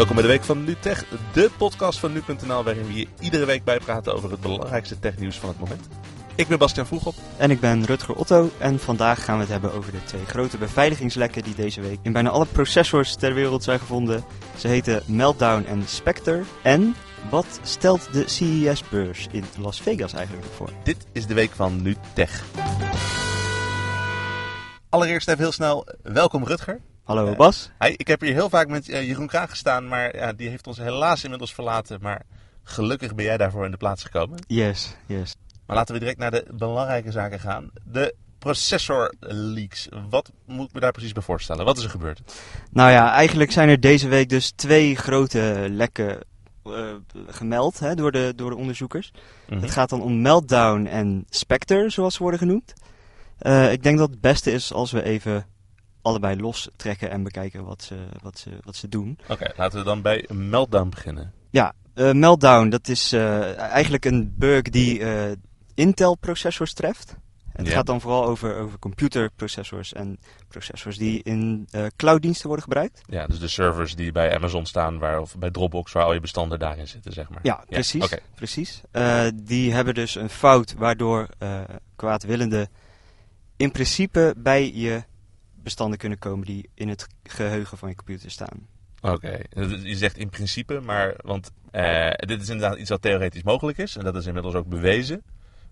Welkom bij de Week van NuTech, de podcast van nu.nl waarin we je iedere week bijpraten over het belangrijkste technieuws van het moment. Ik ben Bastiaan Vroegop. En ik ben Rutger Otto en vandaag gaan we het hebben over de twee grote beveiligingslekken die deze week in bijna alle processors ter wereld zijn gevonden. Ze heten Meltdown en Spectre. En wat stelt de CES-beurs in Las Vegas eigenlijk voor? Dit is de Week van NuTech. Allereerst even heel snel, welkom Rutger. Hallo Eh, Bas. Hi, ik heb hier heel vaak met eh, Jeroen Kraag gestaan, maar ja, die heeft ons helaas inmiddels verlaten. Maar gelukkig ben jij daarvoor in de plaats gekomen. Yes, yes. Maar laten we direct naar de belangrijke zaken gaan. De processor leaks. Wat moet ik me daar precies bij voorstellen? Wat is er gebeurd? Nou ja, eigenlijk zijn er deze week dus twee grote lekken eh, gemeld hè, door, de, door de onderzoekers. Mhm. Het gaat dan om Meltdown en Spectre, zoals ze worden genoemd. Ik denk dat het beste is als we even allebei los trekken en bekijken wat ze, wat ze, wat ze doen. Oké, laten we dan bij Meltdown beginnen. Ja, eh, Meltdown, dat is eh, eigenlijk een bug die eh, Intel-processors treft. Het Ja. gaat dan vooral over, over computerprocessors en processors die in clouddiensten worden gebruikt. Ja, dus de servers die bij Amazon staan, waar, of bij Dropbox, waar al je bestanden daarin zitten, zeg maar. Ja, precies. Precies. Die hebben dus een fout waardoor kwaadwillenden in principe bij je bestanden kunnen komen die in het geheugen van je computer staan. oké. Je zegt in principe, maar, want eh, dit is inderdaad iets wat theoretisch mogelijk is. En dat is inmiddels ook bewezen.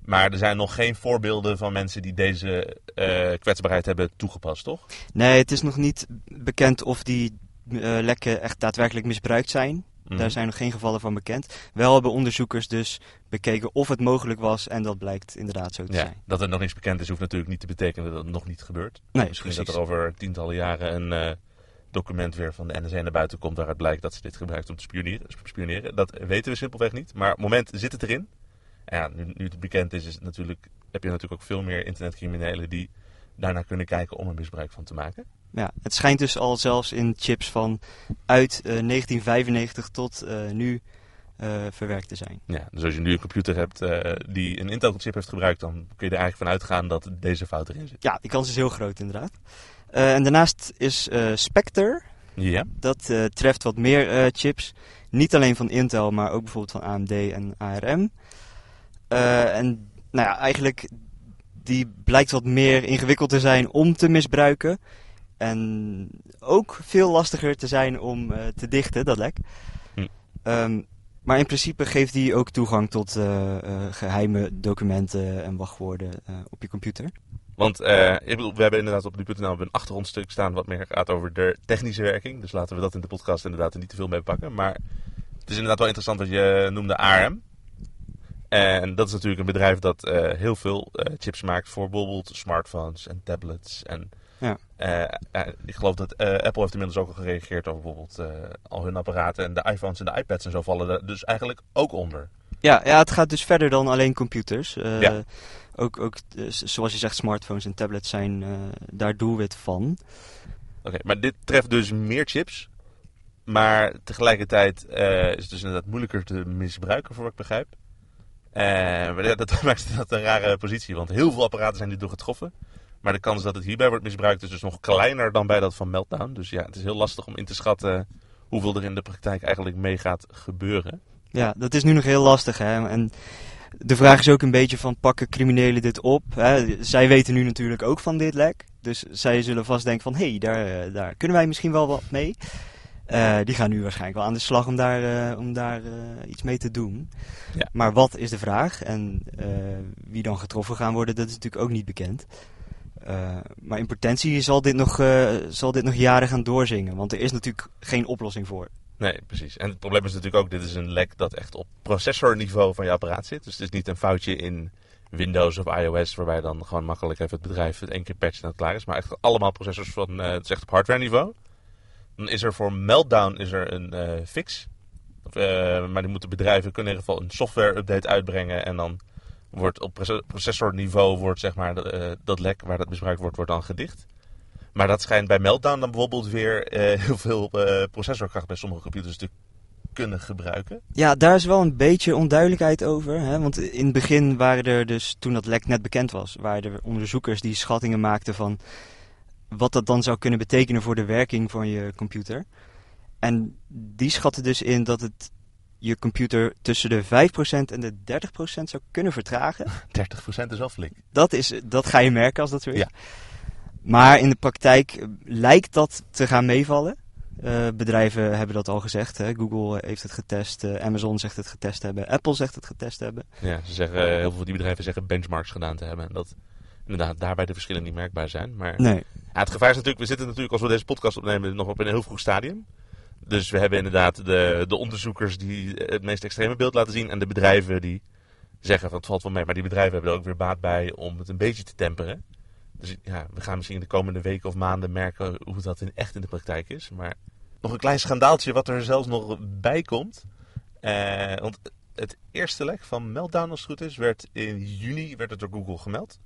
Maar er zijn nog geen voorbeelden van mensen die deze eh, kwetsbaarheid hebben toegepast, toch? Nee, het is nog niet bekend of die eh, lekken echt daadwerkelijk misbruikt zijn. Mhm. Daar zijn nog geen gevallen van bekend. Wel hebben onderzoekers dus bekeken of het mogelijk was en dat blijkt inderdaad zo te Ja, zijn. dat er nog niets bekend is, hoeft natuurlijk niet te betekenen dat het nog niet gebeurt. Nee, Misschien precies. dat er over tientallen jaren een eh, document weer van de NSA naar buiten komt waaruit blijkt dat ze dit gebruikt om te spioneren. spioneren. Dat weten we simpelweg niet. Maar op het moment zit het erin. En ja, nu, nu het bekend is, is natuurlijk, heb je natuurlijk ook veel meer internetcriminelen die daarnaar kunnen kijken om er misbruik van te maken. Ja, het schijnt dus al zelfs in chips van uit eh, 1995 tot eh, nu eh, verwerkt te zijn. Ja, dus als je nu een computer hebt eh, die een Intel-chip heeft gebruikt, dan kun je er eigenlijk van uitgaan dat deze fout erin zit. Ja, die kans is heel groot inderdaad. Eh, en daarnaast is eh, Spectre, Ja, dat eh, treft wat meer eh, chips. Niet alleen van Intel, maar ook bijvoorbeeld van AMD en ARM. Eh, en nou ja, eigenlijk die blijkt wat meer ingewikkeld te zijn om te misbruiken. En ook veel lastiger te zijn om eh, te dichten, dat lek. Hm. Ehm, maar in principe geeft die ook toegang tot eh, eh, geheime documenten en wachtwoorden op je computer. Want ik bedoel, we hebben inderdaad op nu.nl een achtergrondstuk staan wat meer gaat over de technische werking. Dus laten we dat in de podcast inderdaad er niet te veel mee pakken. Maar het is inderdaad wel interessant wat je noemde ARM. En dat is natuurlijk een bedrijf dat eh, heel veel eh, chips maakt voor bijvoorbeeld smartphones en tablets. En Ja. eh, ik geloof dat Apple heeft inmiddels ook al gereageerd over bijvoorbeeld al hun apparaten. En de iPhones en de iPads en zo vallen er dus eigenlijk ook onder. Ja, ja, het gaat dus verder dan alleen computers. Ja. Ook, ook zoals je zegt, smartphones en tablets zijn daar doelwit van. Oké, maar dit treft dus meer chips. Maar tegelijkertijd is het dus inderdaad moeilijker te misbruiken, voor wat ik begrijp. Eh, maar dat maakt dat een rare positie, want heel veel apparaten zijn hierdoor getroffen. Maar de kans dat het hierbij wordt misbruikt is dus nog kleiner dan bij dat van Meltdown. Dus ja, het is heel lastig om in te schatten hoeveel er in de praktijk eigenlijk mee gaat gebeuren. Ja, dat is nu nog heel lastig. Hè? En de vraag is ook een beetje van, pakken criminelen dit op? Hè? Zij weten nu natuurlijk ook van dit lek. Dus zij zullen vast denken van, hé, hey, daar, eh, daar kunnen wij misschien wel wat mee. Eh, die gaan nu waarschijnlijk wel aan de slag om daar, eh, om daar eh, iets mee te doen. Ja. Maar wat is de vraag? En wie dan getroffen gaan worden, dat is natuurlijk ook niet bekend. Maar in potentie zal dit, nog, zal dit nog jaren gaan doorzingen. Want er is natuurlijk geen oplossing voor. Nee, precies. En het probleem is natuurlijk ook, dit is een lek dat echt op processorniveau van je apparaat zit. Dus het is niet een foutje in Windows of iOS, waarbij dan gewoon makkelijk even het bedrijf het één keer patchen en het klaar is. Maar echt allemaal processors van, het is echt op hardware niveau. Dan is er voor Meltdown is er een eh, fix. Of, eh, maar die moeten bedrijven kunnen in ieder geval een software update uitbrengen. En dan wordt op proce- processorniveau wordt, zeg maar, eh, dat lek waar dat misbruikt wordt, wordt dan gedicht. Maar dat schijnt bij Meltdown dan bijvoorbeeld weer heel veel processorkracht bij sommige computers te kunnen gebruiken. Ja, daar is wel een beetje onduidelijkheid over. Hè? Want in het begin waren er dus, toen dat lek net bekend was, waren er onderzoekers die schattingen maakten van wat dat dan zou kunnen betekenen voor de werking van je computer. en die schatten dus in dat het je computer tussen de 5% en de 30% zou kunnen vertragen. 30% is wel flink. Dat, is, dat ga je merken als dat zo is. Ja. Maar in de praktijk eh, lijkt dat te gaan meevallen. Eh, bedrijven hebben dat al gezegd. Hè. Google heeft het getest, eh, Amazon zegt het getest hebben, Apple zegt het getest hebben. Ja, ze zeggen, heel veel van die bedrijven zeggen benchmarks gedaan te hebben. En dat inderdaad daarbij de verschillen niet merkbaar zijn. Maar Nee. Het gevaar is natuurlijk, we zitten natuurlijk als we deze podcast opnemen nog op een heel vroeg stadium. Dus we hebben inderdaad de, de onderzoekers die het meest extreme beeld laten zien. En de bedrijven die zeggen van het valt wel mee. Maar die bedrijven hebben er ook weer baat bij om het een beetje te temperen. Dus ja, we gaan misschien de komende weken of maanden merken hoe dat in, echt in de praktijk is. Maar nog een klein schandaaltje wat er zelfs nog bij komt. Eh, want het eerste lek van Meltdown, als het goed is, werd in juni werd het door Google gemeld.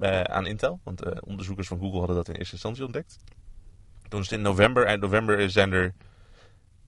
Eh, aan Intel. Want eh, onderzoekers van Google hadden dat in eerste instantie ontdekt. Toen is in november, eind november zijn er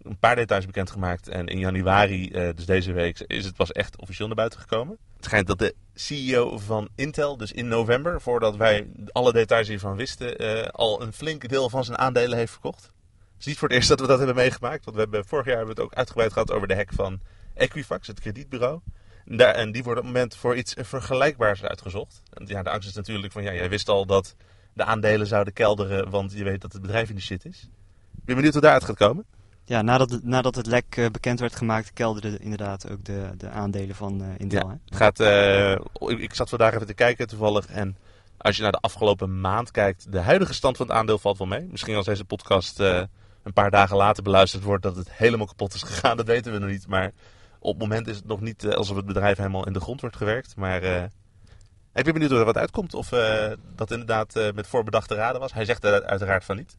een paar details bekendgemaakt. En in januari, eh, dus deze week, is het pas echt officieel naar buiten gekomen. Het schijnt dat de CEO van Intel, dus in november, voordat wij alle details hiervan wisten, al een flink deel van zijn aandelen heeft verkocht. Het is niet voor het eerst dat we dat hebben meegemaakt. Want we hebben, vorig jaar hebben we het ook uitgebreid gehad over de hack van Equifax, het kredietbureau. En, daar, en die wordt op het moment voor iets vergelijkbaars uitgezocht. En ja, de angst is natuurlijk van, ja, jij wist al dat de aandelen zouden kelderen, want je weet dat het bedrijf in de shit is. Ik ben benieuwd hoe daaruit gaat komen. Ja, nadat het, nadat het lek eh, bekend werd gemaakt, kelderden inderdaad ook de, de aandelen van eh, Intel. Ja, hè? gaat, eh, ik, ik zat vandaag even te kijken toevallig. En als je naar de afgelopen maand kijkt, de huidige stand van het aandeel valt wel mee. Misschien als deze podcast een paar dagen later beluisterd wordt dat het helemaal kapot is gegaan, dat weten we nog niet. Maar op het moment is het nog niet eh, alsof het bedrijf helemaal in de grond wordt gewerkt. Maar eh, ik ben benieuwd hoe er wat uitkomt. Of eh, dat inderdaad met voorbedachte raden was. Hij zegt er uiteraard van niet.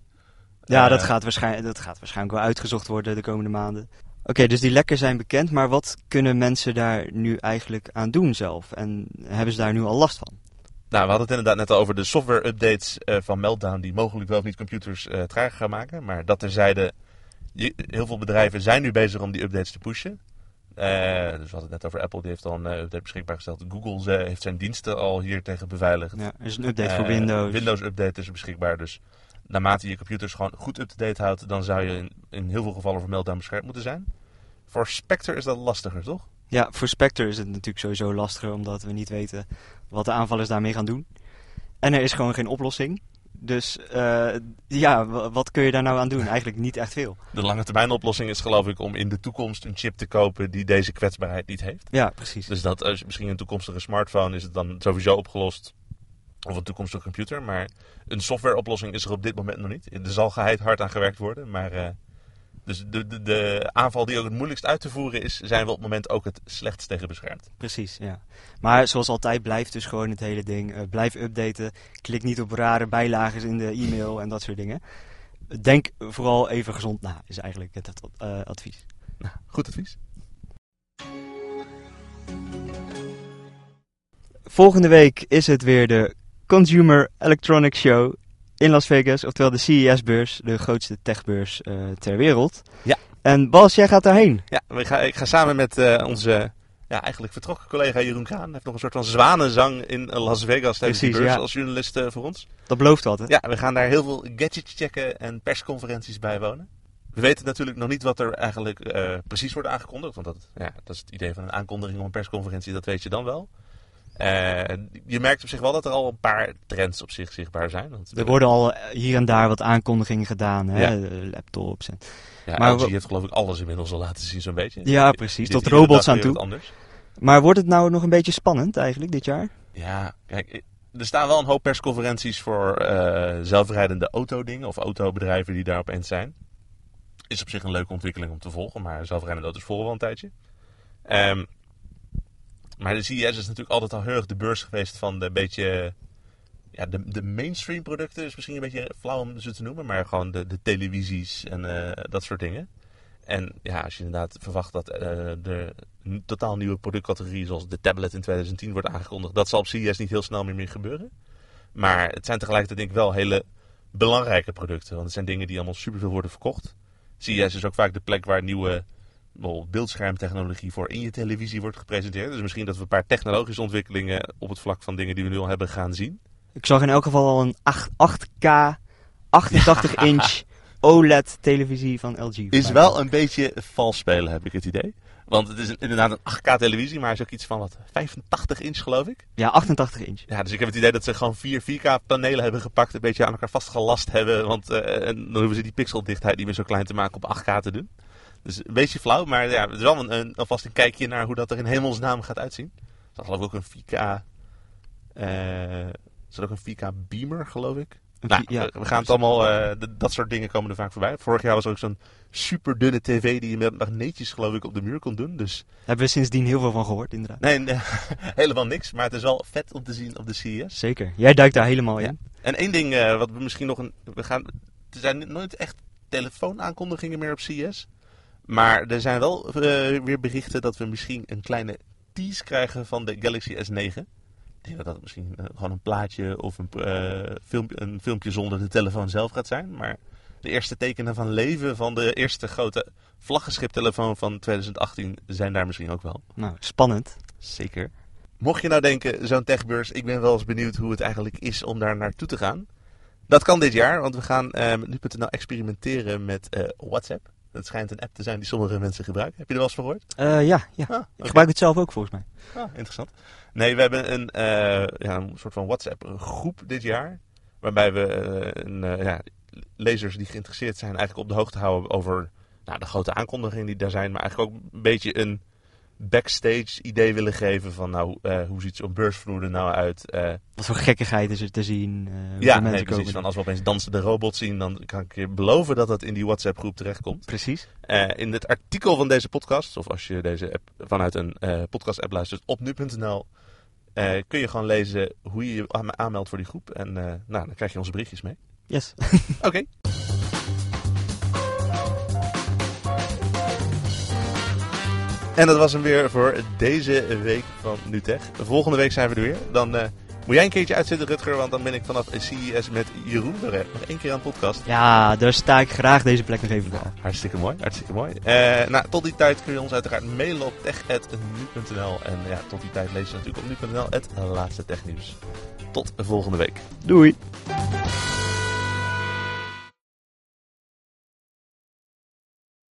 Ja, dat, gaat waarschijnlijk, dat gaat waarschijnlijk wel uitgezocht worden de komende maanden. Oké, dus die lekken zijn bekend, maar wat kunnen mensen daar nu eigenlijk aan doen zelf? En hebben ze daar nu al last van? Nou, we hadden het inderdaad net al over de software-updates van Meltdown, die mogelijk wel of niet computers trager gaan maken. Maar dat terzijde, heel veel bedrijven zijn nu bezig om die updates te pushen. Eh, dus we hadden het net over Apple, die heeft al een eh, update beschikbaar gesteld. Google eh, heeft zijn diensten al hier tegen beveiligd. Ja, er is een update voor Windows. Windows Update is beschikbaar, dus naarmate je computers gewoon goed up-to-date houdt, dan zou je in, in heel veel gevallen voor Meltdown beschermd moeten zijn. Voor Spectre is dat lastiger, toch? Ja, voor Spectre is het natuurlijk sowieso lastiger, omdat we niet weten wat de aanvallers daarmee gaan doen. En er is gewoon geen oplossing. Dus eh, ja, wat kun je daar nou aan doen? Eigenlijk niet echt veel. De lange termijn oplossing is geloof ik om in de toekomst een chip te kopen die deze kwetsbaarheid niet heeft. Ja, precies. Dus dat als misschien een toekomstige smartphone is het dan sowieso opgelost. Of een toekomstige computer. Maar een softwareoplossing is er op dit moment nog niet. Er zal geheid hard aan gewerkt worden. Maar eh, dus de, de, de aanval die ook het moeilijkst uit te voeren is, zijn we op het moment ook het slechtst tegen beschermd. Precies, ja. Maar zoals altijd blijft dus gewoon het hele ding. eh, blijf updaten. Klik niet op rare bijlagen in de e-mail en dat soort dingen. Denk vooral even gezond na, is eigenlijk het eh, advies. Nou, goed advies. Volgende week is het weer de Consumer Electronics Show in Las Vegas. Oftewel de CES-beurs, de grootste techbeurs eh, ter wereld. Ja. En Bas, jij gaat daarheen. Ja, we ga, ik ga samen met eh, onze ja, eigenlijk vertrokken collega Jeroen Kraan. Hij heeft nog een soort van zwanenzang in Las Vegas tijdens die Precies, beurs ja. als journalist eh, voor ons. Dat belooft wat, hè? Ja, we gaan daar heel veel gadgets checken en persconferenties bijwonen. We weten natuurlijk nog niet wat er eigenlijk eh, precies wordt aangekondigd. Want dat, ja, dat is het idee van een aankondiging op een persconferentie, dat weet je dan wel. Eh, je merkt op zich wel dat er al een paar trends op zich zichtbaar zijn. Want, Er worden al eh, hier en daar wat aankondigingen gedaan, hè? Ja. Eh, laptops. En... ja, maar LG we- heeft geloof ik alles inmiddels al laten zien zo'n beetje. Ja, precies. Tot robots aan toe. Maar wordt het nou nog een beetje spannend eigenlijk dit jaar? Ja, kijk, er staan wel een hoop persconferenties voor eh, zelfrijdende autodingen of autobedrijven die daar opeens zijn. Is op zich een leuke ontwikkeling om te volgen, maar zelfrijdende auto's volgen wel een tijdje. Ehm, maar de CES is natuurlijk altijd al heel de beurs geweest van de beetje. Ja, de, de mainstream producten is misschien een beetje flauw om ze te noemen, maar gewoon de, de televisies en eh, dat soort dingen. En ja, als je inderdaad verwacht dat eh, een totaal nieuwe productcategorie zoals de tablet in 2010 wordt aangekondigd, dat zal op CES niet heel snel meer, meer gebeuren. Maar het zijn tegelijkertijd denk ik wel hele belangrijke producten, want het zijn dingen die allemaal superveel worden verkocht. CES is ook vaak de plek waar nieuwe bijvoorbeeld beeldschermtechnologie voor in je televisie wordt gepresenteerd. Dus misschien dat we een paar technologische ontwikkelingen op het vlak van dingen die we nu al hebben gaan zien. Ik zag in elk geval al een 8, 8K, 88 inch OLED-televisie van LG. Is wel een beetje vals spelen, heb ik het idee. Want het is een- inderdaad een 8K-televisie, maar is ook iets van wat 85 inch, geloof ik. Ja, 88 inch. Ja, dus ik heb het idee dat ze gewoon vier 4K-panelen hebben gepakt, een beetje aan elkaar vastgelast hebben. Want eh, en dan hoeven ze die pixeldichtheid niet meer zo klein te maken op 8K te doen. Dus een beetje flauw, maar ja, het is wel een, een, alvast een kijkje naar hoe dat er in hemelsnaam gaat uitzien. Er zat geloof ik ook een 4K... eh, er zat ook een 4K beamer, geloof ik. Nou, ja, we gaan het allemaal, eh, dat soort dingen komen er vaak voorbij. Vorig jaar was er ook zo'n super dunne tv die je met magneetjes geloof ik op de muur kon doen. Dus Hebben we sindsdien heel veel van gehoord, inderdaad. nee, nee, helemaal niks. Maar het is wel vet om te zien op de CES. Zeker. Jij duikt daar helemaal Ja. in. En één ding eh, wat we misschien nog een... We gaan, er zijn nooit echt telefoonaankondigingen meer op CES. Maar er zijn wel eh, weer berichten dat we misschien een kleine tease krijgen van de Galaxy S9. Ik denk dat dat misschien eh, gewoon een plaatje of een, eh, filmpje, een filmpje zonder de telefoon zelf gaat zijn. Maar de eerste tekenen van leven van de eerste grote vlaggenschiptelefoon van 2018 zijn daar misschien ook wel. Nou, spannend. Zeker. Mocht je nou denken, zo'n techbeurs, ik ben wel eens benieuwd hoe het eigenlijk is om daar naartoe te gaan. Dat kan dit jaar, want we gaan eh, met nu.nl experimenteren met WhatsApp. Dat schijnt een app te zijn die sommige mensen gebruiken. Heb je er wel eens van gehoord? Eh, ja, ja. Ah, Ik gebruik het zelf ook volgens mij. Ah, interessant. Nee, we hebben een, eh, ja, een soort van WhatsApp-groep dit jaar. Waarbij we eh, een, ja, lezers die geïnteresseerd zijn eigenlijk op de hoogte houden over nou, de grote aankondigingen die daar zijn. Maar eigenlijk ook een beetje een backstage idee willen geven van nou, eh, hoe ziet zo'n beursvloer er nou uit. eh, Wat voor gekkigheid is er te zien? eh, ja, nee, precies. komen Van als we opeens dansende robots zien, dan kan ik je beloven dat dat in die WhatsApp-groep terechtkomt. Precies. In het artikel van deze podcast, of als je deze app vanuit een eh, podcast-app luistert op nu.nl, kun je gewoon lezen hoe je je aan- aanmeldt voor die groep. En nou, dan krijg je onze berichtjes mee. Yes. Oké. En dat was hem weer voor deze week van NuTech. Volgende week zijn we er weer. Dan eh, moet jij een keertje uitzitten, Rutger, want dan ben ik vanaf CES met Jeroen weer, nog één keer aan de podcast. Ja, daar sta ik graag deze plek nog even voor. Hartstikke mooi, hartstikke mooi. Eh, nou, tot die tijd kun je ons uiteraard mailen op tech.nu.nl. En ja, tot die tijd lees je natuurlijk op nu.nl het laatste technieuws. Tot volgende week. Doei.